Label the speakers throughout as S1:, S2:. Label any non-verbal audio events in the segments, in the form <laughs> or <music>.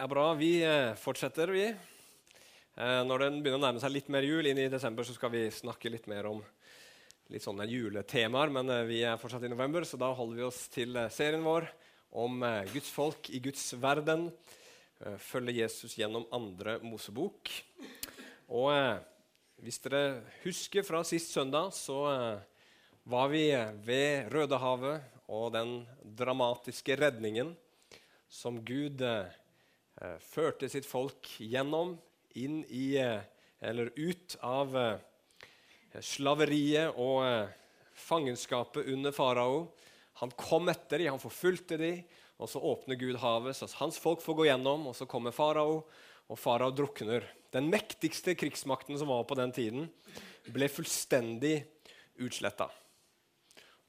S1: er bra. Vi eh, fortsetter, vi. Eh, når den begynner å nærme seg litt mer jul, inn i desember, så skal vi snakke litt mer om litt sånne juletemaer. Men eh, vi er fortsatt i november, så da holder vi oss til serien vår om Guds folk i Guds verden. Følge Jesus gjennom andre Mosebok. Og hvis dere husker fra sist søndag, så var vi ved Rødehavet og den dramatiske redningen som Gud eh, førte sitt folk gjennom, inn i eh, eller ut av eh, slaveriet og fangenskapet under farao. Han kom etter dem, han forfulgte dem, og så åpner Gud havet, så hans folk får gå gjennom, og så kommer farao, og farao drukner. Den mektigste krigsmakten som var på den tiden, ble fullstendig utsletta.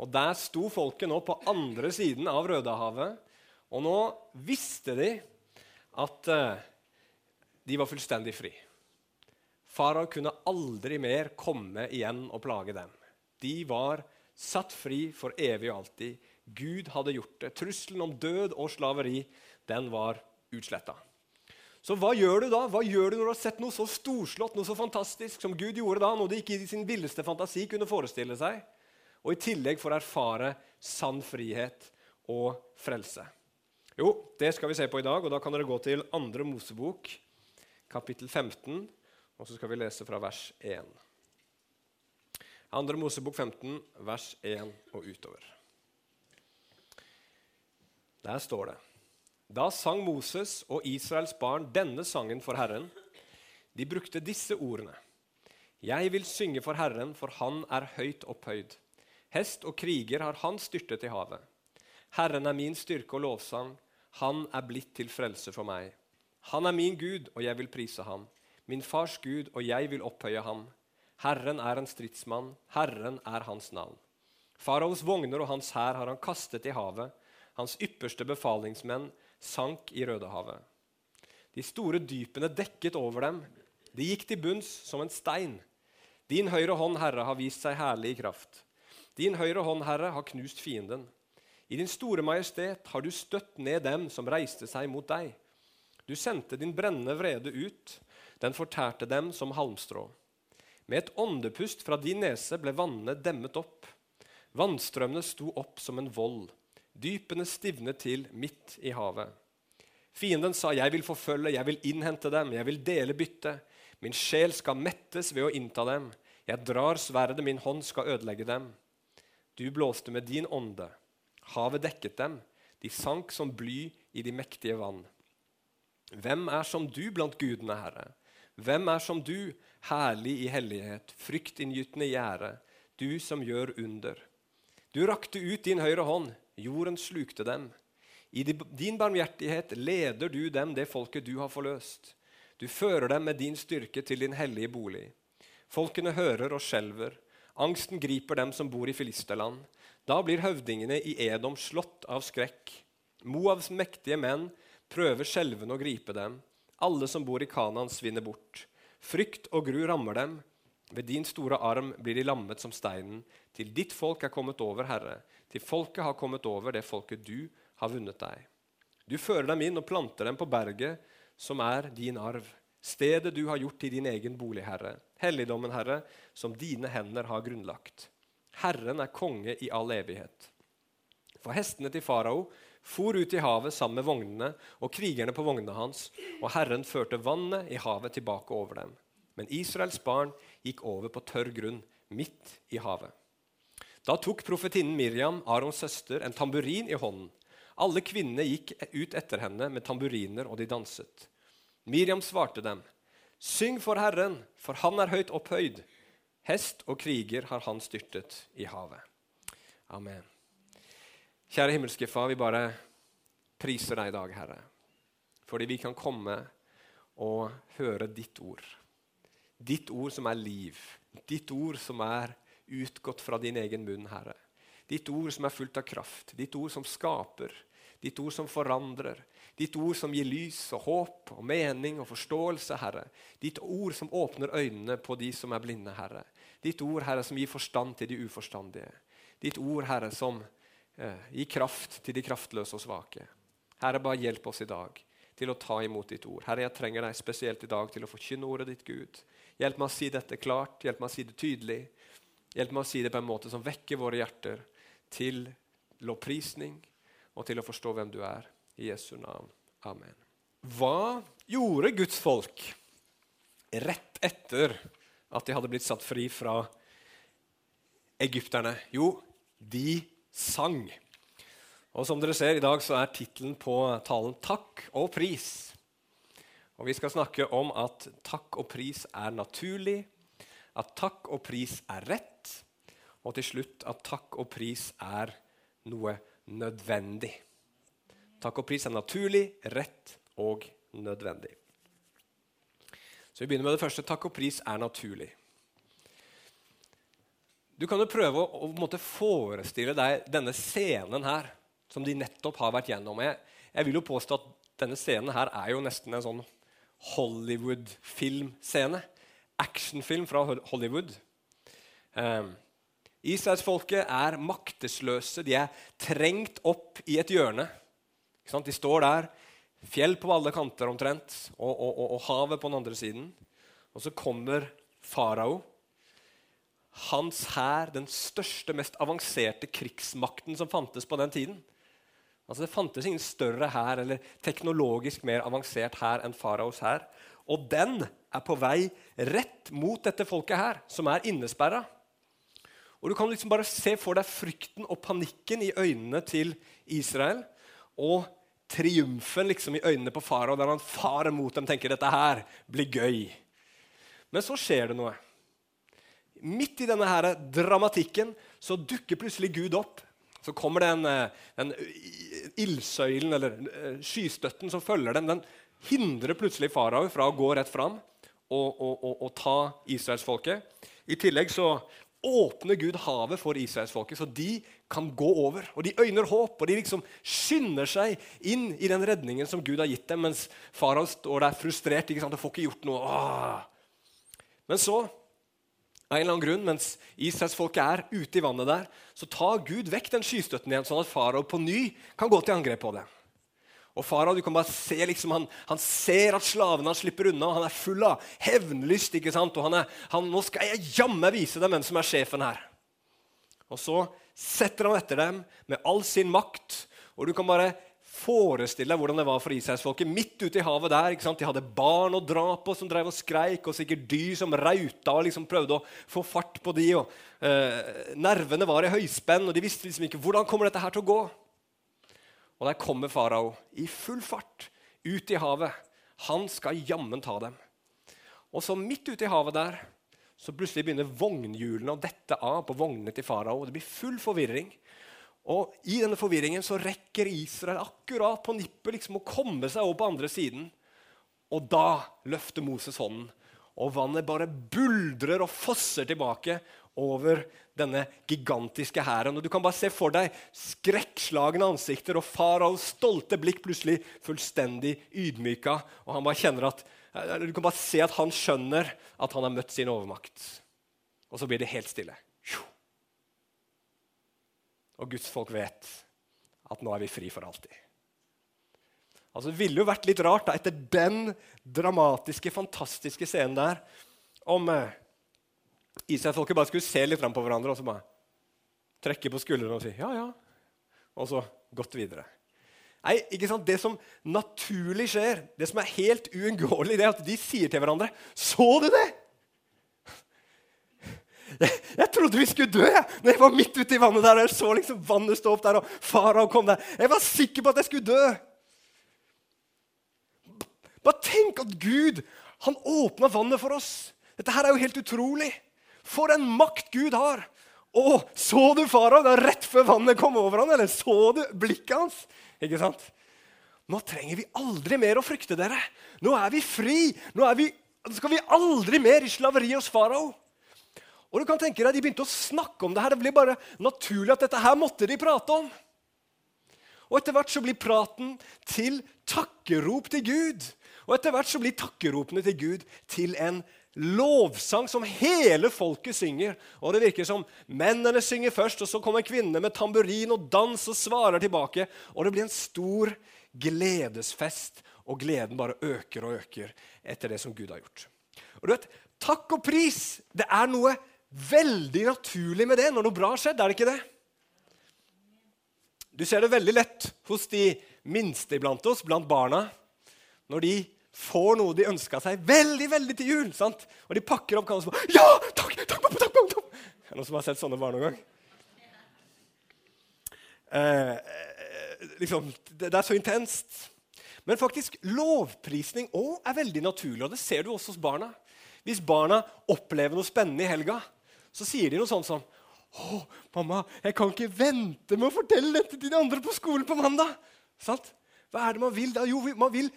S1: Og Der sto folket nå på andre siden av Rødehavet, og nå visste de at uh, de var fullstendig fri. Farao kunne aldri mer komme igjen og plage dem. De var satt fri for evig og alltid. Gud hadde gjort det. Trusselen om død og slaveri den var utsletta. Så hva gjør du da? Hva gjør du når du har sett noe så storslått, noe så fantastisk som Gud gjorde da, noe de ikke i sin villeste fantasi kunne forestille seg, og i tillegg får erfare sann frihet og frelse? Jo, det skal vi se på i dag, og da kan dere gå til 2. Mosebok, kapittel 15, og så skal vi lese fra vers 1. 2. Mosebok 15, vers 1 og utover. Der står det Da sang Moses og Israels barn denne sangen for Herren. De brukte disse ordene. Jeg vil synge for Herren, for han er høyt opphøyd. Hest og kriger har han styrtet i havet. Herren er min styrke og lovsang. Han er blitt til frelse for meg. Han er min Gud, og jeg vil prise ham. Min fars Gud, og jeg vil opphøye ham. Herren er en stridsmann, Herren er hans navn. Faraos vogner og hans hær har han kastet i havet. Hans ypperste befalingsmenn sank i Rødehavet. De store dypene dekket over dem. De gikk til bunns som en stein. Din høyre hånd, Herre, har vist seg herlig i kraft. Din høyre hånd, Herre, har knust fienden. I din store majestet har du støtt ned dem som reiste seg mot deg. Du sendte din brennende vrede ut, den fortærte dem som halmstrå. Med et åndepust fra din nese ble vannene demmet opp. Vannstrømmene sto opp som en vold. Dypene stivnet til midt i havet. Fienden sa, 'Jeg vil forfølge, jeg vil innhente dem, jeg vil dele byttet.' 'Min sjel skal mettes ved å innta dem.' 'Jeg drar sverdet, min hånd skal ødelegge dem.' Du blåste med din ånde. Havet dekket dem. De sank som bly i de mektige vann. Hvem er som du blant gudene, Herre? Hvem er som du, herlig i hellighet, fryktinngytende gjerde, du som gjør under? Du rakte ut din høyre hånd, jorden slukte dem. I din barmhjertighet leder du dem, det folket du har forløst. Du fører dem med din styrke til din hellige bolig. Folkene hører og skjelver. Angsten griper dem som bor i filisterland. Da blir høvdingene i Edom slått av skrekk. Moavs mektige menn prøver skjelvende å gripe dem. Alle som bor i Kanaan, svinner bort. Frykt og gru rammer dem. Ved din store arm blir de lammet som steinen. Til ditt folk er kommet over, Herre. Til folket har kommet over det folket du har vunnet deg. Du fører dem inn og planter dem på berget, som er din arv. Stedet du har gjort til din egen bolig, Herre. Helligdommen, Herre, som dine hender har grunnlagt. Herren er konge i all evighet. For hestene til farao for ut i havet sammen med vognene og krigerne på vognene hans, og Herren førte vannet i havet tilbake over dem. Men Israels barn gikk over på tørr grunn, midt i havet. Da tok profetinnen Miriam, Arons søster, en tamburin i hånden. Alle kvinnene gikk ut etter henne med tamburiner, og de danset. Miriam svarte dem, Syng for Herren, for han er høyt opphøyd. Hest og kriger har han styrtet i havet. Amen. Kjære himmelske Far, vi bare priser deg i dag, Herre, fordi vi kan komme og høre ditt ord. Ditt ord som er liv. Ditt ord som er utgått fra din egen munn, Herre. Ditt ord som er fullt av kraft. Ditt ord som skaper. Ditt ord som forandrer. Ditt ord som gir lys og håp og mening og forståelse, Herre. Ditt ord som åpner øynene på de som er blinde, Herre. Ditt ord, Herre, som gir forstand til de uforstandige. Ditt ord, Herre, som eh, gir kraft til de kraftløse og svake. Herre, bare hjelp oss i dag til å ta imot ditt ord. Herre, jeg trenger deg spesielt i dag til å forkynne ordet ditt, Gud. Hjelp meg å si dette klart, hjelp meg å si det tydelig. Hjelp meg å si det på en måte som vekker våre hjerter til lovprisning og til å forstå hvem du er. I Jesu navn. Amen. Hva gjorde Guds folk rett etter at de hadde blitt satt fri fra egypterne? Jo, de sang. Og som dere ser, I dag så er tittelen på talen 'Takk og pris'. Og Vi skal snakke om at takk og pris er naturlig, at takk og pris er rett, og til slutt at takk og pris er noe nødvendig. Takk og pris er naturlig, rett og nødvendig. Så Vi begynner med det første. Takk og pris er naturlig. Du kan jo prøve å, å forestille deg denne scenen her, som de nettopp har vært gjennom. Jeg, jeg vil jo påstå at denne scenen her er jo nesten en sånn Hollywood-filmscene. Actionfilm fra Hollywood. Um, Israelsfolket er maktesløse. De er trengt opp i et hjørne. De står der, fjell på alle kanter omtrent, og, og, og, og havet på den andre siden. Og så kommer farao hans hær, den største, mest avanserte krigsmakten som fantes på den tiden. Altså Det fantes ingen større hær eller teknologisk mer avansert hær enn faraos hær. Og den er på vei rett mot dette folket her, som er innesperra. Og Du kan liksom bare se for deg frykten og panikken i øynene til Israel. Og triumfen liksom i øynene på farao, der han farer mot dem tenker dette her blir gøy. Men så skjer det noe. Midt i denne her dramatikken så dukker plutselig Gud opp. Så kommer den, den ildsøylen, eller eh, skystøtten som følger dem, den hindrer plutselig farao fra å gå rett fram og, og, og, og ta israelsfolket. I tillegg så åpner Gud havet for israelsfolket, så de kan gå over. Og De øyner håp, og de liksom skynder seg inn i den redningen som Gud har gitt dem, mens farao står der frustrert ikke sant, og får ikke gjort noe. Åh. Men så av en eller annen grunn, mens Israelsfolket er ute i vannet der, så tar Gud vekk den skystøtten igjen, sånn at farao på ny kan gå til angrep på det. Og farao, du kan bare se liksom, han, han, ser at slavene han slipper unna, han er full av hevnlyst. ikke sant? Og han er, han, 'Nå skal jeg jammen vise dem hvem som er sjefen her.' Og så setter han etter dem med all sin makt. Og du kan bare forestille deg hvordan det var for Israelsfolket midt ute i havet der. ikke sant? De hadde barn å dra på som drev og skreik, og sikkert dyr som rauta og liksom prøvde å få fart på de, og eh, Nervene var i høyspenn, og de visste liksom ikke hvordan kommer dette her til å gå. Og der kommer farao i full fart ut i havet. Han skal jammen ta dem. Og så midt ute i havet der så plutselig begynner vognhjulene å dette av på vognene til farao. Det blir full forvirring. Og I denne forvirringen så rekker Israel akkurat på nippet liksom å komme seg over på andre siden. Og da løfter Moses hånden, og vannet bare buldrer og fosser tilbake over denne gigantiske hæren. Du kan bare se for deg skrekkslagne ansikter og faraos stolte blikk plutselig fullstendig ydmyka. Og han bare kjenner at, Du kan bare se at han skjønner at han har møtt sin overmakt. Og så blir det helt stille. Og Guds folk vet at nå er vi fri for alltid. Altså, det ville jo vært litt rart da, etter den dramatiske, fantastiske scenen der om eh, Israelsfolket bare skulle se litt fram på hverandre og så bare trekke på skuldrene og si ja, ja. Og så gått videre. Nei, ikke sant? Det som naturlig skjer, det som er helt uunngåelig, det er at de sier til hverandre Så du det? Jeg, jeg, trodde vi skulle dø jeg. Når jeg var midt ute i vannet der, og jeg så liksom vannet stå opp der, og farao kom der. Jeg var sikker på at jeg skulle dø. Bare tenk at Gud han åpna vannet for oss. Dette her er jo helt utrolig. For en makt Gud har! Å, så du farao rett før vannet kom over ham? Eller så du blikket hans? Ikke sant? Nå trenger vi aldri mer å frykte dere. Nå er vi fri. Nå er vi, skal vi aldri mer i slaveri hos farao. Og du kan tenke deg, De begynte å snakke om det her. Det blir bare naturlig at dette her måtte de prate om. Og Etter hvert så blir praten til takkerop til Gud. Og etter hvert så blir takkeropene til Gud til en lovsang som hele folket synger. Og Det virker som mennene synger først, og så kommer kvinnene med tamburin og dans og svarer tilbake. Og det blir en stor gledesfest og gleden bare øker og øker etter det som Gud har gjort. Og du vet, Takk og pris! Det er noe veldig naturlig med det når noe bra har skjedd. er det ikke det? Du ser det veldig lett hos de minste iblant oss, blant barna, når de får noe de ønska seg veldig veldig til jul. sant? Og de pakker opp kan og så Ja! Takk! Takk, takk, takk, takk! Er det noen som har sett sånne barn noen gang? Eh, eh, liksom, det, det er så intenst. Men faktisk, lovprisning òg er veldig naturlig, og det ser du også hos barna. Hvis barna opplever noe spennende i helga, så sier de noe sånt som å, mamma, jeg kan ikke vente med å fortelle dette til de andre på skolen på mandag. Sant? Hva er det man vil da? Jo, man vil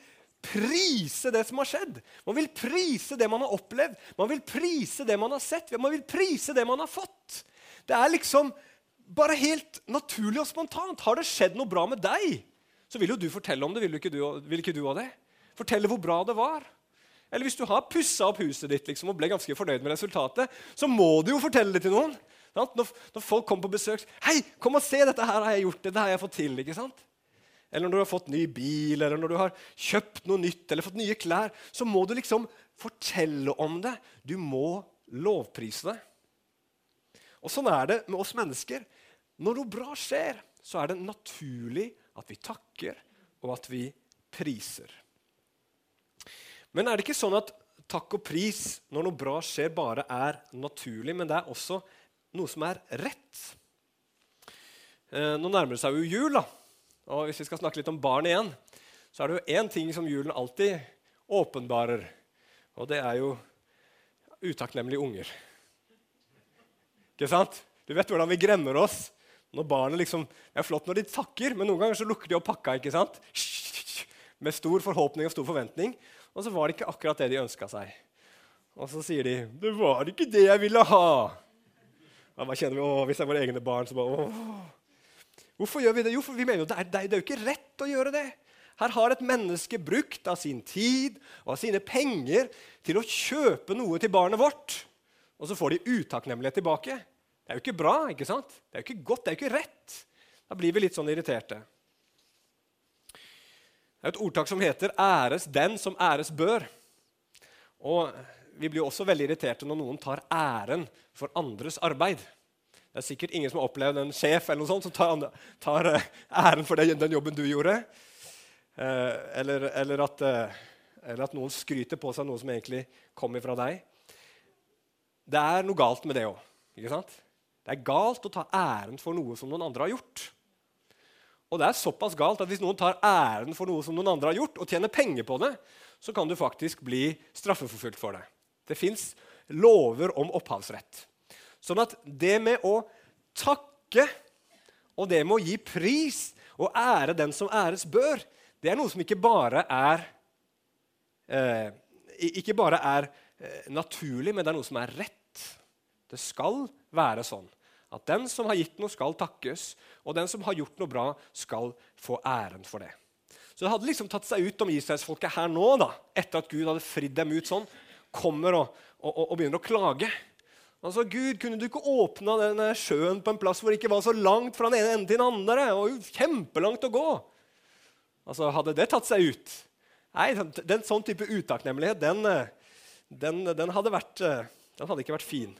S1: prise det som har skjedd. Man vil prise det man har opplevd. Man vil prise det man har sett. Man vil prise det man har fått. Det er liksom bare helt naturlig og spontant. Har det skjedd noe bra med deg, så vil jo du fortelle om det. Vil ikke du, vil det? Fortelle hvor bra det var. Eller hvis du har pussa opp huset ditt liksom, og ble ganske fornøyd med resultatet, så må du jo fortelle det til noen. Når, folk kommer på besøk 'Hei, kom og se! Dette her har jeg gjort. Dette har jeg fått til.' ikke sant? Eller når du har fått ny bil, eller når du har kjøpt noe nytt eller fått nye klær, så må du liksom fortelle om det. Du må lovprise det. Og Sånn er det med oss mennesker. Når noe bra skjer, så er det naturlig at vi takker, og at vi priser. Men er det ikke sånn at takk og pris når noe bra skjer, bare er naturlig, men det er også noe som er rett? Eh, nå nærmer det seg jo jul, da. Og hvis vi skal snakke litt om barn igjen, så er det jo én ting som julen alltid åpenbarer, og det er jo utakknemlige unger. Ikke sant? Du vet hvordan vi gremmer oss når barnet liksom, Det er flott når de takker, men noen ganger så lukker de opp pakka. ikke sant? Med stor forhåpning og stor forventning. Og så var det ikke akkurat det de ønska seg. Og så sier de 'Det var ikke det jeg ville ha'. Da bare kjenner vi, å, Hvis det er våre egne barn, så bare åh. Hvorfor gjør vi det? Jo, for vi mener jo det er, det er jo ikke rett å gjøre det. Her har et menneske brukt av sin tid og av sine penger til å kjøpe noe til barnet vårt, og så får de utakknemlighet tilbake. Det er jo ikke bra. ikke sant? Det er jo ikke godt, det er jo ikke rett. Da blir vi litt sånn irriterte. Det er et ordtak som heter 'æres den som æres bør'. Og Vi blir også veldig irriterte når noen tar æren for andres arbeid. Det er sikkert ingen som har opplevd en sjef eller noe sånt som tar, tar eh, æren for den, den jobben du gjorde. Eh, eller, eller, at, eh, eller, at, noen skryter på seg noe som egentlig kommer fra deg. Det er noe galt med det òg. Det er galt å ta æren for noe som noen andre har gjort. Og det er såpass galt at hvis noen tar æren for noe som noen andre har gjort, og tjener penger på det, så kan du faktisk bli straffeforfulgt for det. Det fins lover om opphavsrett. Sånn at det med å takke og det med å gi pris og ære den som æres bør, det er noe som ikke bare er eh, ikke bare er eh, naturlig, men det er noe som er rett. Det skal være sånn at den som har gitt noe, skal takkes, og den som har gjort noe bra, skal få æren for det. Så det hadde liksom tatt seg ut om israelsfolket her nå, da, etter at Gud hadde fridd dem ut sånn, kommer og, og, og begynner å klage. Altså, Gud, kunne du ikke åpna denne sjøen på en plass hvor det ikke var så langt fra den ene enden til den andre? og kjempelangt å gå. Altså, Hadde det tatt seg ut? Nei, den, sånn type utakknemlighet, den, den, den, hadde vært, den hadde ikke vært fin.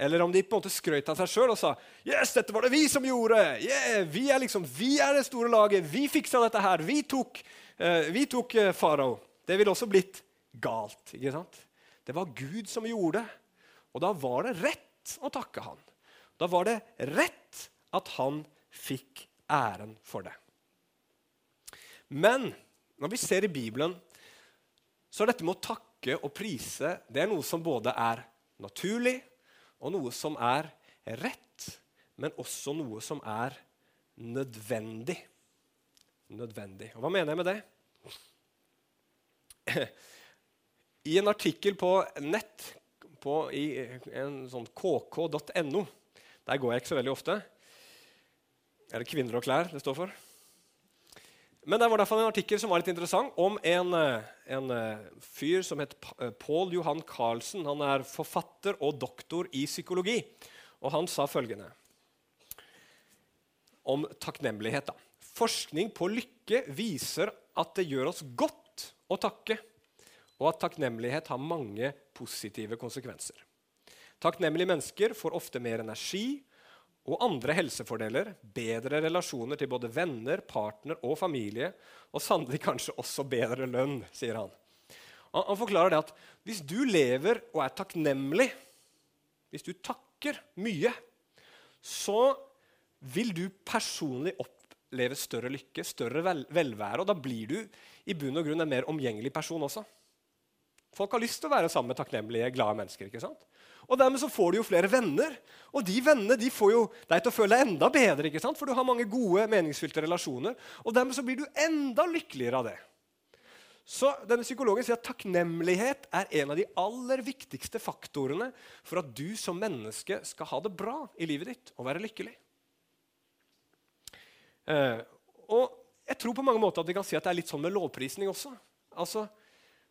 S1: Eller om de på en måte skrøt av seg sjøl og sa Yes, dette var det vi som gjorde! Yeah, vi, er liksom, vi er det store laget! Vi fiksa dette her! Vi tok, uh, tok uh, farao. Det ville også blitt galt. ikke sant? Det var Gud som gjorde det. Og da var det rett å takke han. Da var det rett at han fikk æren for det. Men når vi ser i Bibelen, så er dette med å takke og prise det er noe som både er naturlig og noe som er rett, men også noe som er nødvendig. Nødvendig. Og hva mener jeg med det? <sniffs> I en artikkel på nett på, i en sånn kk.no Der går jeg ikke så veldig ofte. Er det kvinner og klær det står for? Men det var derfor en artikkel som var litt interessant, om en, eh, en eh, fyr som het Paul Johan Carlsen. Han er forfatter og doktor i psykologi. Og han sa følgende om takknemlighet. Da. Forskning på lykke viser at det gjør oss godt å takke, og at takknemlighet har mange positive konsekvenser. Takknemlige mennesker får ofte mer energi og andre helsefordeler, bedre relasjoner til både venner, partner og familie, og sannelig kanskje også bedre lønn, sier han. Han, han forklarer det at hvis du lever og er takknemlig, hvis du takker mye, så vil du personlig oppleve større lykke, større vel velvære, og da blir du i bunn og grunn en mer omgjengelig person også. Folk har lyst til å være sammen med takknemlige, glade mennesker. ikke sant? Og Dermed så får du jo flere venner, og de vennene de får jo deg til å føle deg enda bedre. ikke sant? For du har mange gode, meningsfylte relasjoner, og dermed så blir du enda lykkeligere av det. Så denne Psykologen sier at takknemlighet er en av de aller viktigste faktorene for at du som menneske skal ha det bra i livet ditt og være lykkelig. Eh, og jeg tror på mange måter at vi kan si at det er litt sånn med lovprisning også. Altså,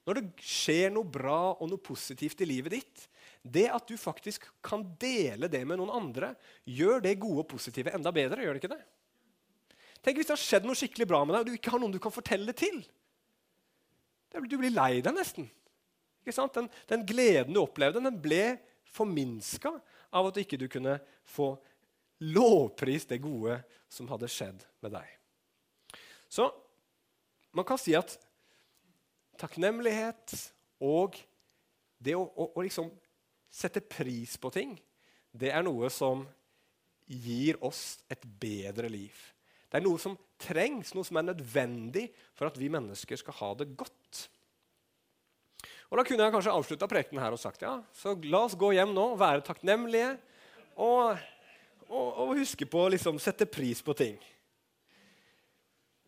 S1: Når det skjer noe bra og noe positivt i livet ditt, det at du faktisk kan dele det med noen andre, gjør det gode og positive enda bedre. gjør det ikke det? Tenk hvis det har skjedd noe skikkelig bra med deg, og du ikke har noen du kan fortelle det til. Du blir lei deg nesten. Den, den, gleden du opplevde, den ble forminska av at ikke du ikke kunne få lovpris det gode som hadde skjedd med deg. Så man kan si at takknemlighet og det å, å, å liksom sette pris på ting, det er noe som gir oss et bedre liv. Det er noe som trengs, noe som er nødvendig for at vi mennesker skal ha det godt. Og Da kunne jeg kanskje avslutta prekenen her og sagt ja, så la oss gå hjem nå være takknemlige og, og, og huske på å liksom, sette pris på ting.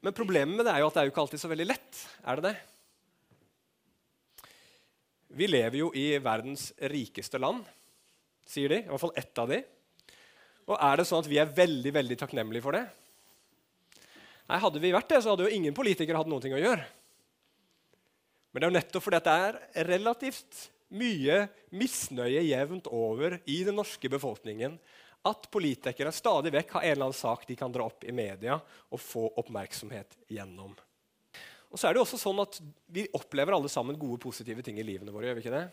S1: Men problemet med det er jo at det er jo ikke alltid så veldig lett. Er det det? Vi lever jo i verdens rikeste land, sier de. I hvert fall ett av de. Og er det sånn at vi er veldig veldig takknemlige for det? Nei, Hadde vi vært det, så hadde jo ingen politikere hatt noe å gjøre. Men det er jo nettopp fordi det er relativt mye misnøye jevnt over i den norske befolkningen at politikere stadig vekk har en eller annen sak de kan dra opp i media og få oppmerksomhet gjennom. Og så er det jo også sånn at Vi opplever alle sammen gode, positive ting i livene våre. gjør vi ikke det?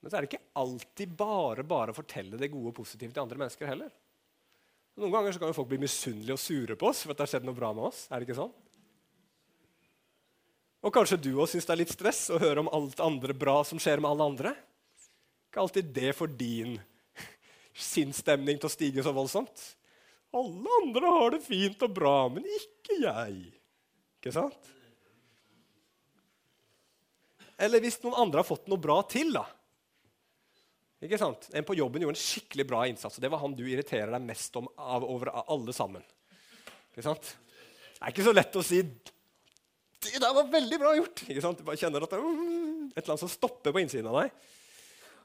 S1: Men så er det ikke alltid bare bare å fortelle det gode og positive til andre mennesker heller. Noen ganger så kan jo folk bli misunnelige og sure på oss for at det har skjedd noe bra med oss. Er det ikke sånn? Og kanskje du òg syns det er litt stress å høre om alt andre bra som skjer med alle andre. Ikke alltid det får din <laughs> sinnsstemning til å stige så voldsomt. Alle andre har det fint og bra, men ikke jeg. Ikke sant? Eller hvis noen andre har fått noe bra til, da. Ikke sant? En på jobben gjorde en skikkelig bra innsats, og det var han du irriterer deg mest om av over alle sammen. Ikke sant? Det er ikke så lett å si 'Det der var veldig bra gjort!' Ikke sant? Du bare kjenner at det er et eller annet som stopper på innsiden av deg.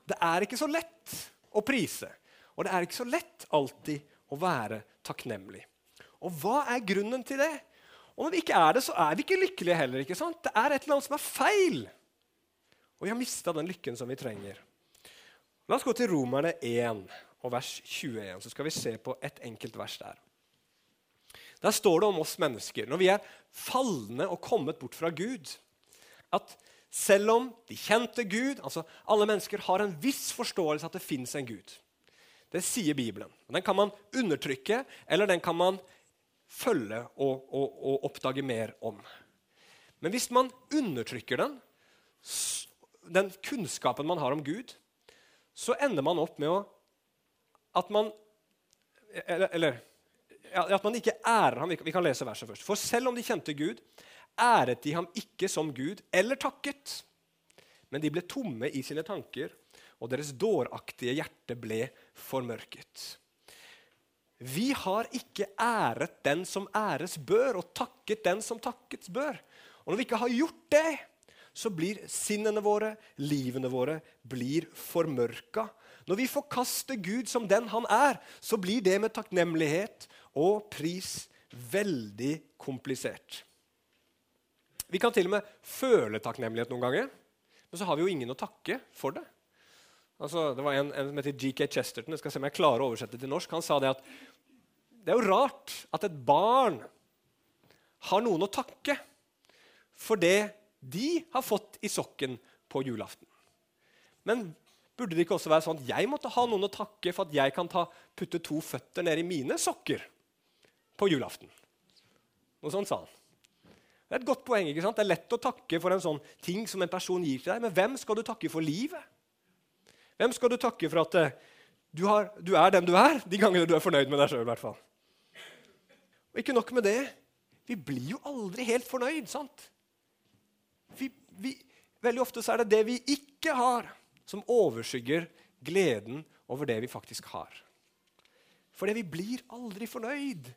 S1: Det er ikke så lett å prise, og det er ikke så lett alltid å være takknemlig. Og hva er grunnen til det? Og når vi ikke er det, så er vi ikke lykkelige heller. ikke sant? Det er et eller annet som er feil. Og vi har mista den lykken som vi trenger. La oss gå til Romerne 1 og vers 21, så skal vi se på et enkelt vers der. Der står det om oss mennesker, når vi er falne og kommet bort fra Gud, at selv om de kjente Gud altså Alle mennesker har en viss forståelse at det fins en Gud. Det sier Bibelen. Den kan man undertrykke, eller den kan man følge og, og, og oppdage mer om. Men hvis man undertrykker den, den kunnskapen man har om Gud, så ender man opp med å at man Eller, eller at man ikke ærer ham. Vi kan lese verset først. For selv om de kjente Gud, æret de ham ikke som Gud eller takket. Men de ble tomme i sine tanker, og deres dåraktige hjerte ble formørket. Vi har ikke æret den som æres bør, og takket den som takkets bør. Og når vi ikke har gjort det, så blir sinnene våre, livene våre, blir formørka. Når vi forkaster Gud som den han er, så blir det med takknemlighet og pris veldig komplisert. Vi kan til og med føle takknemlighet noen ganger, men så har vi jo ingen å takke for det. Altså, det var En, en som heter GK Chesterton, jeg skal se om jeg klarer å oversette til norsk. Han sa det at det er jo rart at et barn har noen å takke for det de har fått i sokken på julaften. Men burde det ikke også være sånn at jeg måtte ha noen å takke for at jeg kan ta, putte to føtter ned i mine sokker på julaften? Noe sånt sa han. Det er et godt poeng. ikke sant? Det er lett å takke for en sånn ting som en person gir til deg, men hvem skal du takke for livet? Hvem skal du takke for at uh, du, har, du, er den du er, de gangene du er fornøyd med deg sjøl? Og ikke nok med det. Vi blir jo aldri helt fornøyd, sant? Vi, vi, veldig ofte så er det det vi ikke har, som overskygger gleden over det vi faktisk har. Fordi vi blir aldri fornøyd.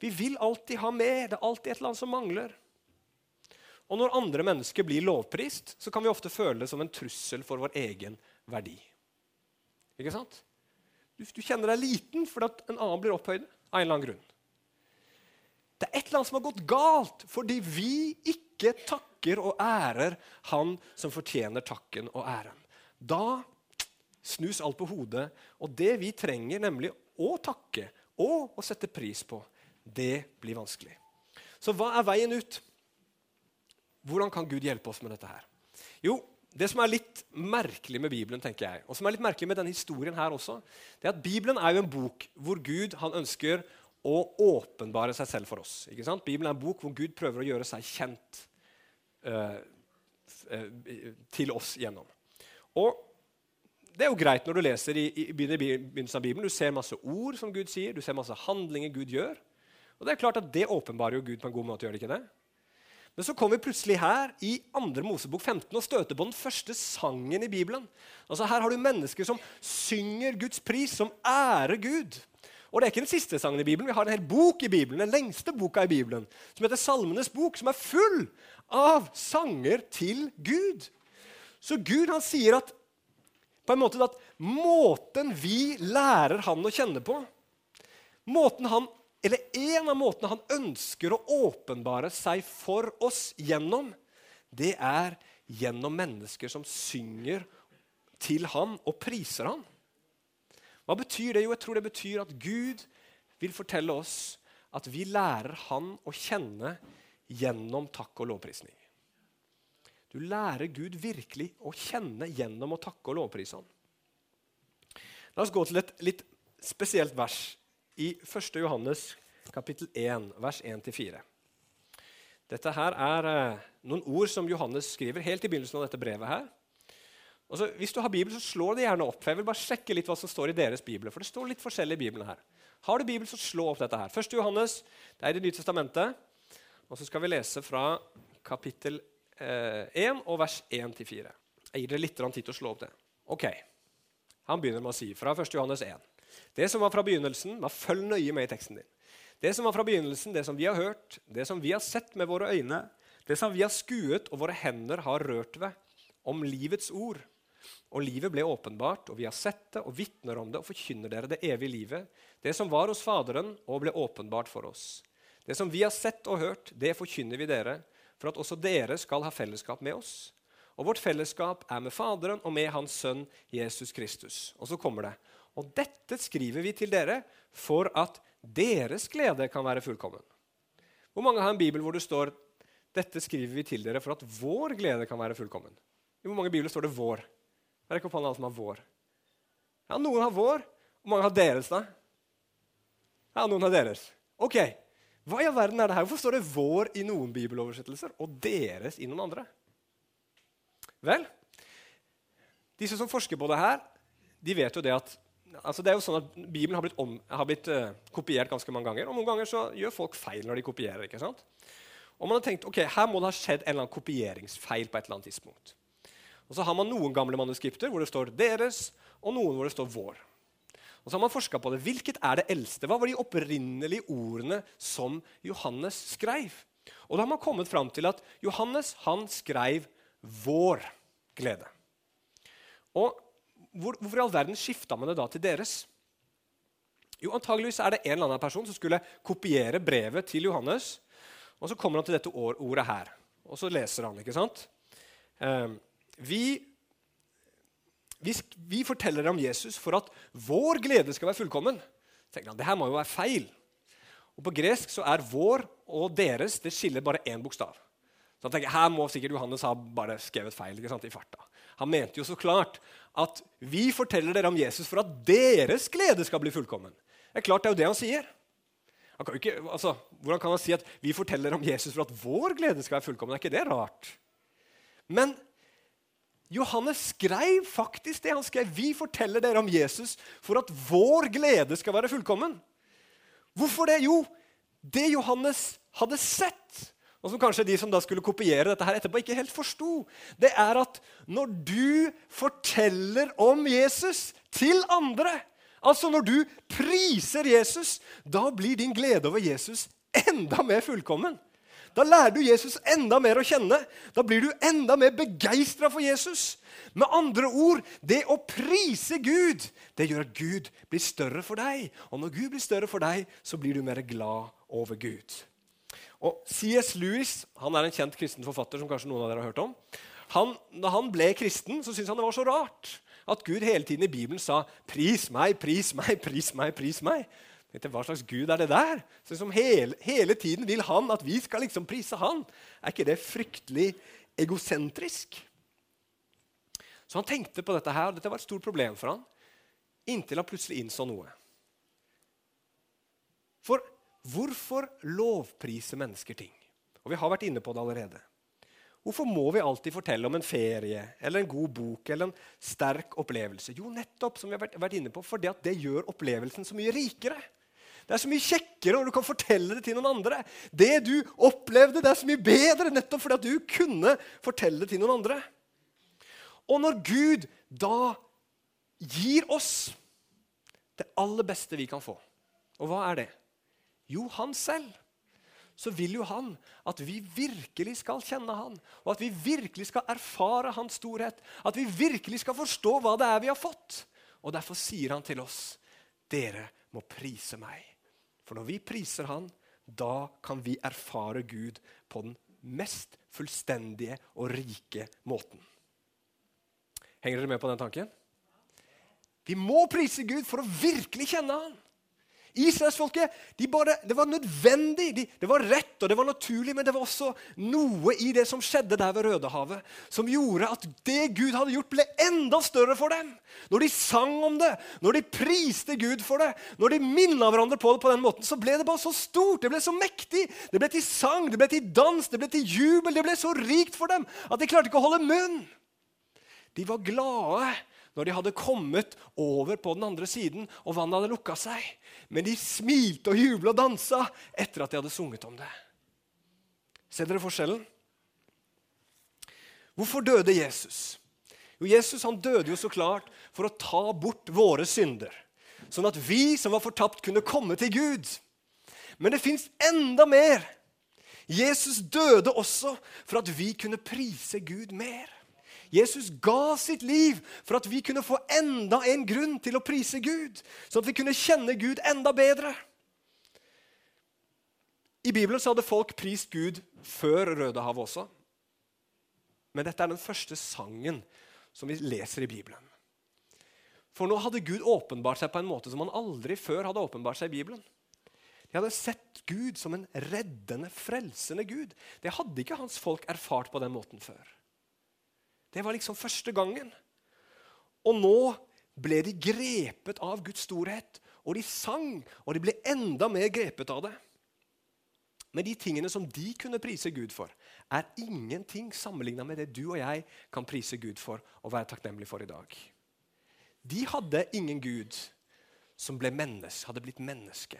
S1: Vi vil alltid ha mer. Det er alltid et eller annet som mangler. Og når andre mennesker blir lovprist, så kan vi ofte føle det som en trussel for vår egen verdi. Ikke sant? Du, du kjenner deg liten fordi en annen blir opphøyd av en eller annen grunn. Det er et eller annet som har gått galt fordi vi ikke takker og ærer han som fortjener takken og æren. Da snus alt på hodet, og det vi trenger, nemlig å takke og å sette pris på, det blir vanskelig. Så hva er veien ut? Hvordan kan Gud hjelpe oss med dette her? Jo, det som er litt merkelig med Bibelen, tenker jeg, og som er litt merkelig med denne historien her også, det er at Bibelen er jo en bok hvor Gud han ønsker å åpenbare seg selv for oss. Ikke sant? Bibelen er en bok hvor Gud prøver å gjøre seg kjent uh, til oss gjennom. Og det er jo greit når du leser i, i begynnelsen av Bibelen. Du ser masse ord som Gud sier, du ser masse handlinger Gud gjør. Og det er klart at det åpenbarer jo Gud på en god måte. gjør det ikke det? Men så kommer vi plutselig her i 2. Mosebok 15 og støter på den første sangen i Bibelen. Altså Her har du mennesker som synger Guds pris, som ærer Gud. Og det er ikke den siste sangen i Bibelen. Vi har en hel bok i Bibelen, den lengste boka i Bibelen, som heter Salmenes bok, som er full av sanger til Gud. Så Gud han sier at på en måte at måten vi lærer han å kjenne på, måten han eller en av måtene han ønsker å åpenbare seg for oss gjennom, det er gjennom mennesker som synger til han og priser ham. Hva betyr det? Jo, jeg tror det betyr at Gud vil fortelle oss at vi lærer Han å kjenne gjennom takk og lovprisning. Du lærer Gud virkelig å kjenne gjennom å takke og lovprise ham. La oss gå til et litt spesielt vers i 1. Johannes kapittel 1, vers 1-4. Dette her er eh, noen ord som Johannes skriver helt i begynnelsen av dette brevet. her. Og så, hvis du har Bibelen, så slå det gjerne opp. Jeg vil bare sjekke litt hva som står i deres bibler. For det står litt forskjellig i Bibelen her. Har du Bibelen, så slå opp dette her. 1. Johannes, det er i Det nye testamentet. Og så skal vi lese fra kapittel eh, 1 og vers 1-4. Jeg gir dere litt tid til å slå opp det. Ok. Han begynner med å si fra 1. Johannes 1. Det som var fra begynnelsen, var følg nøye med i teksten din. Det som var fra begynnelsen, det som vi har hørt, det som vi har sett med våre øyne, det som vi har skuet og våre hender har rørt ved, om livets ord. Og livet ble åpenbart, og vi har sett det og vitner om det og forkynner dere det evige livet, det som var hos Faderen og ble åpenbart for oss. Det som vi har sett og hørt, det forkynner vi dere, for at også dere skal ha fellesskap med oss. Og vårt fellesskap er med Faderen og med Hans Sønn Jesus Kristus. Og så kommer det. Og dette skriver vi til dere for at deres glede kan være fullkommen. Hvor mange har en bibel hvor det står dette skriver vi til dere for at vår glede kan være fullkommen? I hvor mange bibler står det 'vår'? Ikke opp alle som har 'vår'? Ja, Noen har 'vår'. og mange har deres, da? Ja, noen har deres. Ok, Hva i all verden er det her? Hvorfor står det 'vår' i noen bibeloversettelser og 'deres' i noen andre? Vel, disse som forsker på det her, de vet jo det at altså det er jo sånn at Bibelen har blitt, om, har blitt uh, kopiert ganske mange ganger. Og noen ganger så gjør folk feil når de kopierer. ikke sant? Og man har tenkt ok, her må det ha skjedd en eller annen kopieringsfeil. på et eller annet tidspunkt. Og så har man noen gamle manuskripter hvor det står 'deres', og noen hvor det står 'vår'. Og så har man forska på det. Hvilket er det eldste? Hva var de opprinnelige ordene som Johannes skrev? Og da har man kommet fram til at Johannes han skrev 'vår glede'. Og hvor, hvorfor i all verden skifta man det da til deres? Jo, antageligvis er det en eller annen person som skulle kopiere brevet til Johannes. Og så kommer han til dette ordet her, og så leser han. ikke sant? Eh, vi, vi, vi, forteller om Jesus for at vår glede skal være fullkommen. tenker han, Det her må jo være feil. Og På gresk så er 'vår' og 'deres' det skiller bare én bokstav. Så han tenker, Her må sikkert Johannes ha bare skrevet feil ikke sant, i farta. Han mente jo så klart at vi forteller dere om Jesus for at deres glede skal bli fullkommen. Det er klart det er jo det han sier. Han kan ikke, altså, hvordan kan han si at vi forteller om Jesus for at vår glede skal være fullkommen? Er ikke det rart? Men Johannes skrev faktisk det. Han skrev vi forteller dere om Jesus for at vår glede skal være fullkommen. Hvorfor det? Jo, det Johannes hadde sett, og som kanskje de som da skulle kopiere dette her etterpå, ikke helt forsto, det er at når du forteller om Jesus til andre, altså når du priser Jesus, da blir din glede over Jesus enda mer fullkommen. Da lærer du Jesus enda mer å kjenne. Da blir du enda mer begeistra for Jesus. Med andre ord, det å prise Gud, det gjør at Gud blir større for deg. Og når Gud blir større for deg, så blir du mer glad over Gud. Og C.S. Lewis han er en kjent kristen forfatter som kanskje noen av dere har hørt om. Han, når han ble kristen, så syntes han det var så rart at Gud hele tiden i Bibelen sa 'pris meg, pris meg, pris meg'. pris meg. Hva slags Gud er det der? Så som hele, hele, tiden vil han at vi skal liksom prise han. Er ikke det fryktelig egosentrisk? Så han tenkte på dette her, og dette var et stort problem for han, inntil han plutselig innså noe. For Hvorfor lovprise mennesker ting? Og Vi har vært inne på det allerede. Hvorfor må vi alltid fortelle om en ferie eller en god bok eller en sterk opplevelse? Jo, nettopp, som vi har vært inne på, fordi at det gjør opplevelsen så mye rikere. Det er så mye kjekkere når du kan fortelle det til noen andre. Det du opplevde, det er så mye bedre nettopp fordi at du kunne fortelle det til noen andre. Og når Gud da gir oss det aller beste vi kan få, og hva er det? Jo, han selv. Så vil jo han at vi virkelig skal kjenne han, og at vi virkelig skal erfare hans storhet. At vi virkelig skal forstå hva det er vi har fått. Og Derfor sier han til oss, dere må prise meg. For når vi priser han, da kan vi erfare Gud på den mest fullstendige og rike måten. Henger dere med på den tanken? Vi må prise Gud for å virkelig kjenne han. Israelsfolket de det var nødvendig, de, det var rett og det var naturlig, men det var også noe i det som skjedde der ved Rødehavet, som gjorde at det Gud hadde gjort, ble enda større for dem. Når de sang om det, når de priste Gud for det, når de minna hverandre på det på den måten, så ble det bare så stort, det ble så mektig. Det ble til sang, det ble til dans, det ble til jubel. Det ble så rikt for dem at de klarte ikke å holde munn. De var glade når de hadde kommet over på den andre siden, og vannet hadde lukka seg. Men de smilte og jubla og dansa etter at de hadde sunget om det. Ser dere forskjellen? Hvorfor døde Jesus? Jo, Jesus han døde jo så klart for å ta bort våre synder. Sånn at vi som var fortapt, kunne komme til Gud. Men det fins enda mer. Jesus døde også for at vi kunne prise Gud mer. Jesus ga sitt liv for at vi kunne få enda en grunn til å prise Gud, sånn at vi kunne kjenne Gud enda bedre. I Bibelen så hadde folk prist Gud før Rødehavet også. Men dette er den første sangen som vi leser i Bibelen. For nå hadde Gud åpenbart seg på en måte som han aldri før hadde åpenbart seg i Bibelen. De hadde sett Gud som en reddende, frelsende Gud. Det hadde ikke hans folk erfart på den måten før. Det var liksom første gangen. Og nå ble de grepet av Guds storhet, og de sang, og de ble enda mer grepet av det. Men de tingene som de kunne prise Gud for, er ingenting sammenligna med det du og jeg kan prise Gud for og være takknemlig for i dag. De hadde ingen Gud som ble menneske, hadde blitt menneske.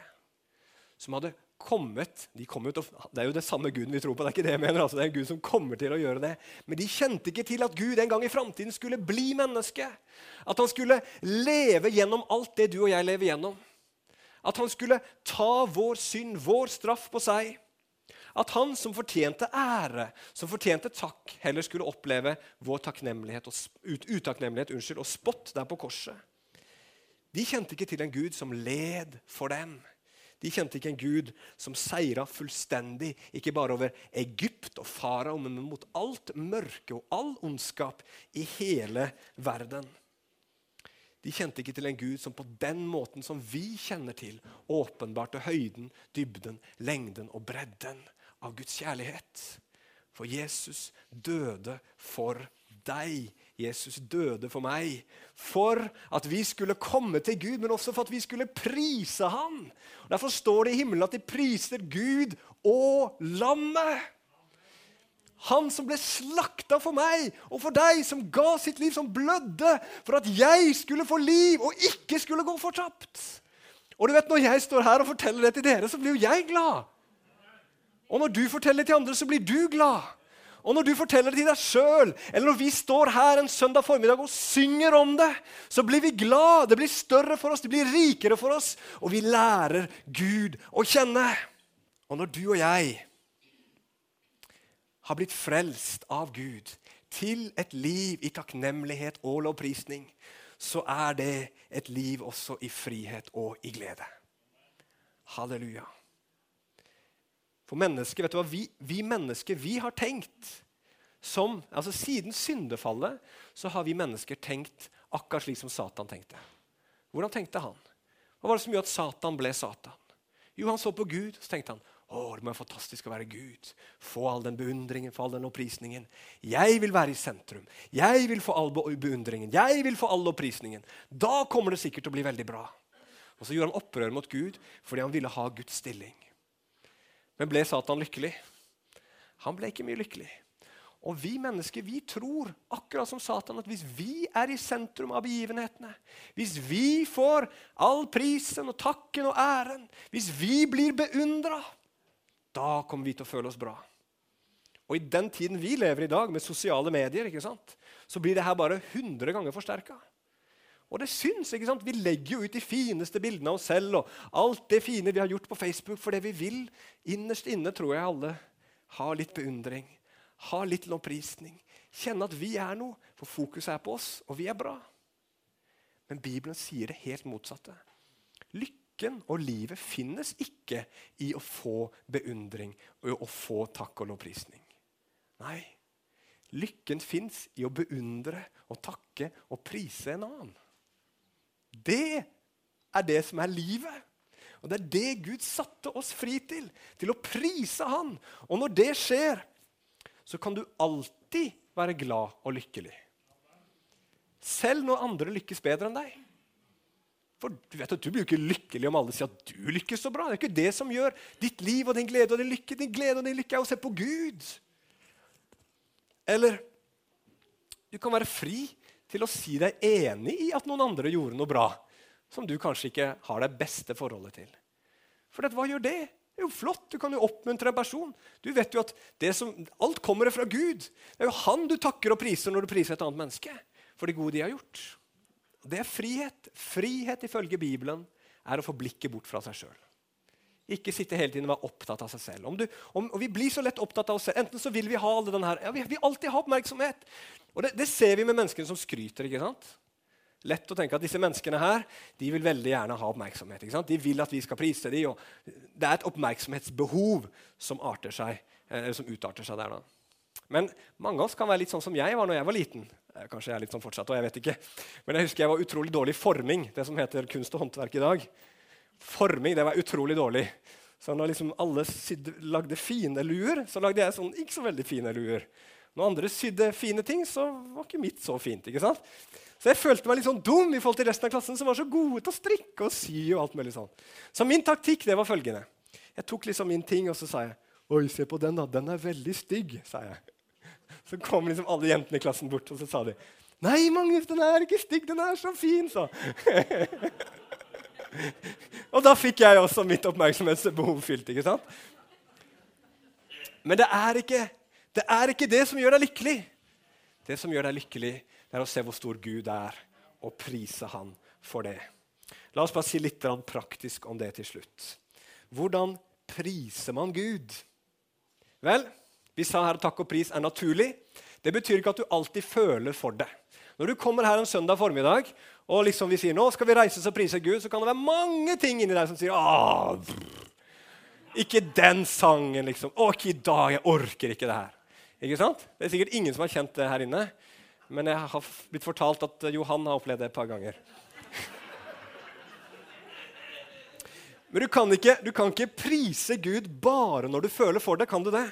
S1: Som hadde kommet de kom ut, Det er jo det samme Guden vi tror på. Det er ikke det jeg mener, altså, det er en Gud som kommer til å gjøre det. Men de kjente ikke til at Gud en gang i framtiden skulle bli menneske. At han skulle leve gjennom alt det du og jeg lever gjennom. At han skulle ta vår synd, vår straff, på seg. At han som fortjente ære, som fortjente takk, heller skulle oppleve vår takknemlighet og, utakknemlighet unnskyld, og spott der på korset. De kjente ikke til en Gud som led for dem de kjente ikke en gud som seira fullstendig, ikke bare over Egypt og farao, men mot alt mørke og all ondskap i hele verden. De kjente ikke til en gud som på den måten som vi kjenner til, åpenbarte høyden, dybden, lengden og bredden av Guds kjærlighet. For Jesus døde for deg. Jesus døde for meg. For at vi skulle komme til Gud, men også for at vi skulle prise Han. Og derfor står det i himmelen at de priser Gud og lammet. Han som ble slakta for meg og for deg, som ga sitt liv, som blødde for at jeg skulle få liv og ikke skulle gå fortapt. Og du vet, Når jeg står her og forteller det til dere, så blir jo jeg glad. Og når du forteller det til andre, så blir du glad. Og når du forteller det til deg sjøl, eller når vi står her en søndag formiddag og synger om det, så blir vi glad. Det blir større for oss, det blir rikere for oss, og vi lærer Gud å kjenne. Og når du og jeg har blitt frelst av Gud til et liv i takknemlighet og lovprisning, så er det et liv også i frihet og i glede. Halleluja. For mennesker, vet du hva? Vi, vi mennesker vi har tenkt som altså Siden syndefallet så har vi mennesker tenkt akkurat slik som Satan tenkte. Hvordan tenkte han? Hva var det som gjorde at Satan ble Satan? Jo, han så på Gud og så tenkte han, å, det må være fantastisk å være Gud. Få all den beundringen, få all den opprisningen. Jeg vil være i sentrum. Jeg vil få all beundringen. Jeg vil få all opprisningen. Da kommer det sikkert til å bli veldig bra. Og Så gjorde han opprør mot Gud fordi han ville ha Guds stilling. Men ble Satan lykkelig? Han ble ikke mye lykkelig. Og vi mennesker vi tror, akkurat som Satan, at hvis vi er i sentrum av begivenhetene, hvis vi får all prisen og takken og æren, hvis vi blir beundra, da kommer vi til å føle oss bra. Og i den tiden vi lever i dag, med sosiale medier, ikke sant, så blir det her bare 100 ganger forsterka. Og det syns. ikke sant? Vi legger jo ut de fineste bildene av oss selv og alt det fine vi har gjort på Facebook, for det vi vil innerst inne, tror jeg alle har litt beundring, har litt lovprisning, kjenne at vi er noe, for fokuset er på oss, og vi er bra. Men Bibelen sier det helt motsatte. Lykken og livet finnes ikke i å få beundring og å få takk og lovprisning. Nei, lykken fins i å beundre og takke og prise en annen. Det er det som er livet. Og Det er det Gud satte oss fri til, til å prise Han. Og når det skjer, så kan du alltid være glad og lykkelig. Selv når andre lykkes bedre enn deg. For Du vet at du blir jo ikke lykkelig om alle sier at du lykkes så bra. Det er ikke det som gjør ditt liv og din glede og din lykke. Din glede og din lykke er å se på Gud. Eller du kan være fri til å si deg enig i at noen andre gjorde noe bra som du kanskje ikke har det beste forholdet til. For hva gjør det? Det er jo flott. Du kan jo oppmuntre en person. Du vet jo at som, Alt kommer fra Gud. Det er jo han du takker og priser når du priser et annet menneske for det gode de har gjort. Det er frihet. Frihet ifølge Bibelen er å få blikket bort fra seg sjøl. Ikke sitte hele tiden og være opptatt av seg selv. Om du, om, og Vi blir så lett opptatt av oss selv. Enten så vil vi ha alle den her, ja, vi vil alltid ha oppmerksomhet. Og det, det, ser vi med menneskene som skryter. ikke sant? Lett å tenke at disse menneskene her, de vil veldig gjerne ha oppmerksomhet. ikke sant? De vil at vi skal prise dem. og Det er et oppmerksomhetsbehov som, arter seg, eller som utarter seg der. da. Men mange av oss kan være litt sånn som jeg var når jeg var liten. Eh, kanskje jeg er litt sånn fortsatt, og jeg vet ikke. Men jeg husker jeg var utrolig dårlig i forming, det som heter kunst og håndverk i dag. Forming det var utrolig dårlig. Så når liksom alle sydde, lagde fine luer, så lagde jeg sånn ikke så veldig fine luer. Når andre sydde fine ting, så var ikke mitt så fint. ikke sant? Så jeg følte meg litt sånn dum i forhold til resten av klassen, som var så gode til å strikke og sy. og alt mulig sånn. Så min taktikk det var følgende. Jeg tok liksom min ting, og så sa jeg Oi, se på den, da. Den er veldig stygg, sa jeg. Så kom liksom alle jentene i klassen bort, og så sa de Nei, Magnus, den er ikke stygg, den er så fin, sa <laughs> Og da fikk jeg også mitt oppmerksomhetsbehov fylt. ikke sant? Men det er, ikke, det er ikke det som gjør deg lykkelig. Det som gjør deg lykkelig, det er å se hvor stor Gud er, og prise Han for det. La oss bare si litt praktisk om det til slutt. Hvordan priser man Gud? Vel, vi sa her at takk og pris er naturlig. Det betyr ikke at du alltid føler for det. Når du kommer her en søndag formiddag og liksom vi sier nå skal vi reise oss og prise Gud, så kan det være mange ting inni deg som sier Åh, ikke den sangen, liksom. Å, ikke i dag. Jeg orker ikke det her. Ikke sant? Det er sikkert ingen som har kjent det her inne. Men jeg har blitt fortalt at Johan har opplevd det et par ganger. <laughs> Men du kan, ikke, du kan ikke prise Gud bare når du føler for det. Kan du det?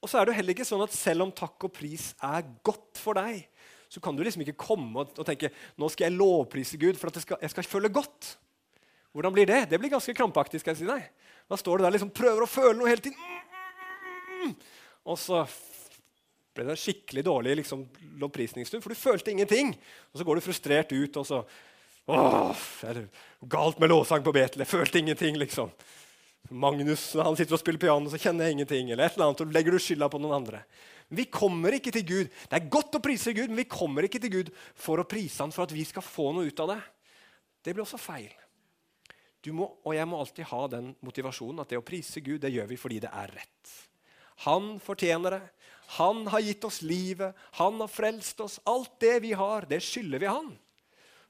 S1: Og så er det jo heller ikke sånn at selv om takk og pris er godt for deg, så kan du liksom ikke komme og, tenke nå skal jeg lovprise Gud for at jeg skal, jeg skal føle godt. Hvordan blir det? Det blir ganske krampaktig. skal jeg si deg. Da står du der liksom prøver å føle noe hele tiden. Og så ble det en skikkelig dårlig liksom, lovprisningsstund, for du følte ingenting. Og så går du frustrert ut, og så Åh, er det galt med lovsang på Betel? Jeg følte ingenting, liksom. Magnus han sitter og spiller piano, så kjenner jeg ingenting. eller et eller annet, og legger du skylda på noen andre. Vi kommer ikke til Gud. Det er godt å prise Gud, men vi kommer ikke til Gud for å prise han for at vi skal få noe ut av det. Det blir også feil. Du må, og jeg må alltid ha den motivasjonen at det å prise Gud, det gjør vi fordi det er rett. Han fortjener det. Han har gitt oss livet. Han har frelst oss. Alt det vi har, det skylder vi han.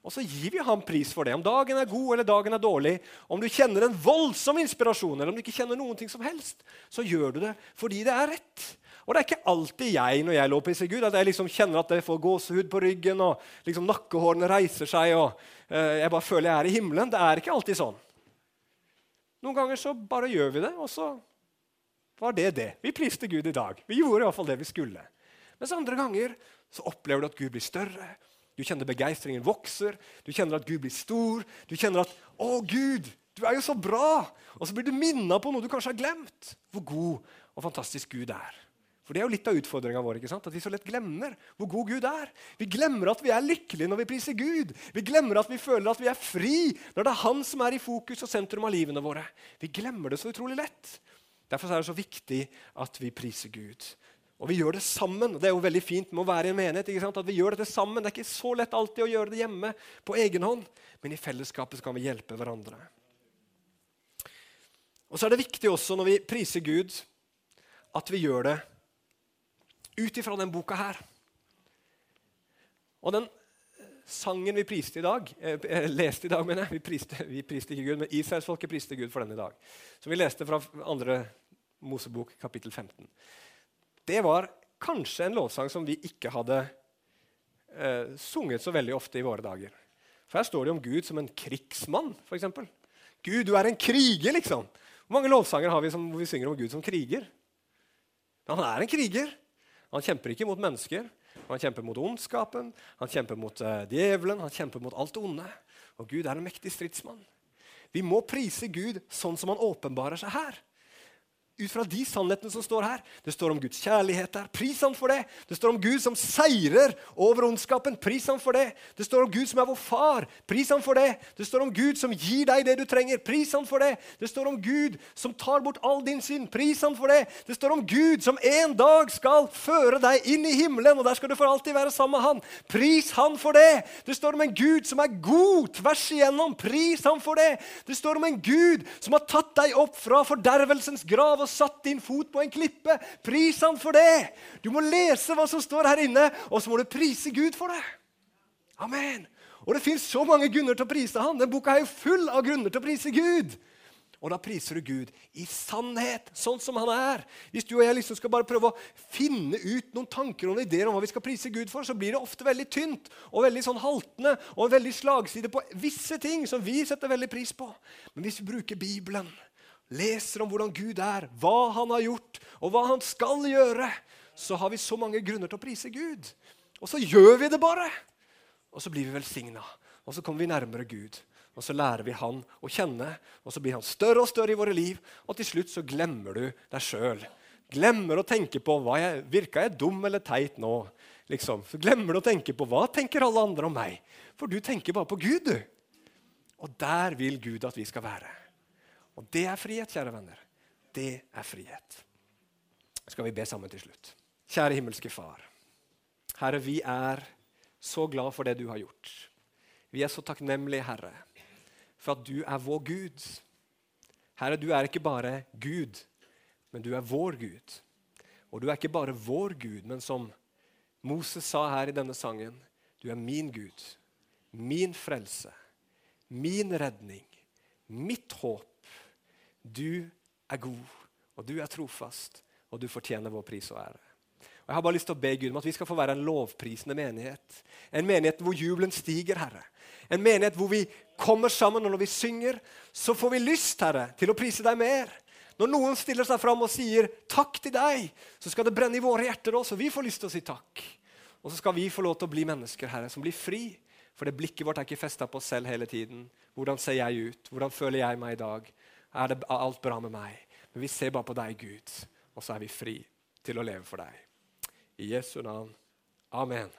S1: Og så gir vi ham pris for det. Om dagen er god eller dagen er dårlig, om du kjenner en voldsom inspirasjon eller om du ikke kjenner noen ting som helst, så gjør du det fordi det er rett. Og det er ikke alltid jeg når jeg lovpriser Gud, at jeg liksom kjenner at jeg får gåsehud på ryggen og liksom nakkehårene reiser seg og uh, jeg bare føler jeg er i himmelen. Det er ikke alltid sånn. Noen ganger så bare gjør vi det, og så var det det. Vi priste Gud i dag. Vi gjorde i hvert fall det vi skulle. Mens andre ganger så opplever du at Gud blir større. Du kjenner begeistringen vokser, du kjenner at Gud blir stor. Du kjenner at 'Å, Gud, du er jo så bra!' Og så blir du minna på noe du kanskje har glemt. Hvor god og fantastisk Gud er. For Det er jo litt av utfordringa vår. ikke sant? At vi så lett glemmer hvor god Gud er. Vi glemmer at vi er lykkelige når vi priser Gud. Vi glemmer at vi føler at vi er fri når det er Han som er i fokus og sentrum av livene våre. Vi glemmer det så utrolig lett. Derfor er det så viktig at vi priser Gud. Og vi gjør det sammen. og Det er jo veldig fint med å være i en menighet. At vi gjør dette sammen. Det er ikke så lett alltid å gjøre det hjemme på egen hånd, men i fellesskapet kan vi hjelpe hverandre. Og så er det viktig også når vi priser Gud, at vi gjør det ut ifra den boka her. Og den sangen vi priste i dag, eh, leste i dag, mener jeg Vi priste, vi priste ikke Gud, men Israelsfolket priste Gud for den i dag. Som vi leste fra andre Mosebok, kapittel 15 det var kanskje en lovsang som vi ikke hadde eh, sunget så veldig ofte i våre dager. For Her står det om Gud som en krigsmann, f.eks. Gud, du er en kriger, liksom. Hvor mange lovsanger har vi som, hvor vi synger om Gud som kriger? Han er en kriger. Han kjemper ikke mot mennesker. Han kjemper mot ondskapen, han kjemper mot uh, djevelen, han kjemper mot alt onde. Og Gud er en mektig stridsmann. Vi må prise Gud sånn som han åpenbarer seg her ut fra de sannhetene som står her. Det står om Guds kjærlighet der. Pris ham for det. Det står om Gud som seirer over ondskapen. Pris ham for det. Det står om Gud som er vår far. Pris ham for det. Det står om Gud som gir deg det du trenger. Pris ham for det. Det står om Gud som tar bort all din synd. Pris ham for det. Det står om Gud som en dag skal føre deg inn i himmelen, og der skal du for alltid være sammen med han. Pris han for det. Det står om en Gud som er god tvers igjennom. Pris ham for det. Det står om en Gud som har tatt deg opp fra fordervelsens grav og satt din fot på en klippe. Pris han for det! Du må lese hva som står her inne, og så må du prise Gud for det. Amen. Og det fins så mange grunner til å prise han. Den boka er jo full av grunner til å prise Gud. Og da priser du Gud i sannhet, sånn som han er. Hvis du og jeg liksom skal bare prøve å finne ut noen tanker og ideer om hva vi skal prise Gud for, så blir det ofte veldig tynt og veldig sånn haltende og veldig slagside på visse ting som vi setter veldig pris på. Men hvis vi bruker Bibelen, leser om hvordan Gud er, hva han har gjort, og hva han skal gjøre, så har vi så mange grunner til å prise Gud. Og så gjør vi det bare. Og så blir vi velsigna. Og så kommer vi nærmere Gud. Og så lærer vi han å kjenne, og så blir han større og større i våre liv. Og til slutt så glemmer du deg sjøl. Glemmer å tenke på hva jeg, virka jeg dum eller teit nå. Liksom. Så glemmer du å tenke på hva tenker alle andre om meg. For du tenker bare på Gud, du. Og der vil Gud at vi skal være. Og det er frihet, kjære venner. Det er frihet. Skal vi be sammen til slutt. Kjære himmelske Far. Herre, vi er så glad for det du har gjort. Vi er så takknemlige, Herre, for at du er vår Gud. Herre, du er ikke bare Gud, men du er vår Gud. Og du er ikke bare vår Gud, men som Moses sa her i denne sangen, du er min Gud, min frelse, min redning, mitt håp du er god, og du er trofast, og du fortjener vår pris og ære. Og Jeg har bare lyst til å be Gud om at vi skal få være en lovprisende menighet. En menighet hvor jubelen stiger, Herre. En menighet hvor vi kommer sammen, og når vi synger, så får vi lyst, Herre, til å prise deg mer. Når noen stiller seg fram og sier 'takk til deg', så skal det brenne i våre hjerter også. Vi får lyst til å si takk. Og så skal vi få lov til å bli mennesker, Herre, som blir fri. For det blikket vårt er ikke festa på oss selv hele tiden. Hvordan ser jeg ut? Hvordan føler jeg meg i dag? er det alt bra med meg. Men vi ser bare på deg, Gud, og så er vi fri til å leve for deg. I Jesu navn. Amen.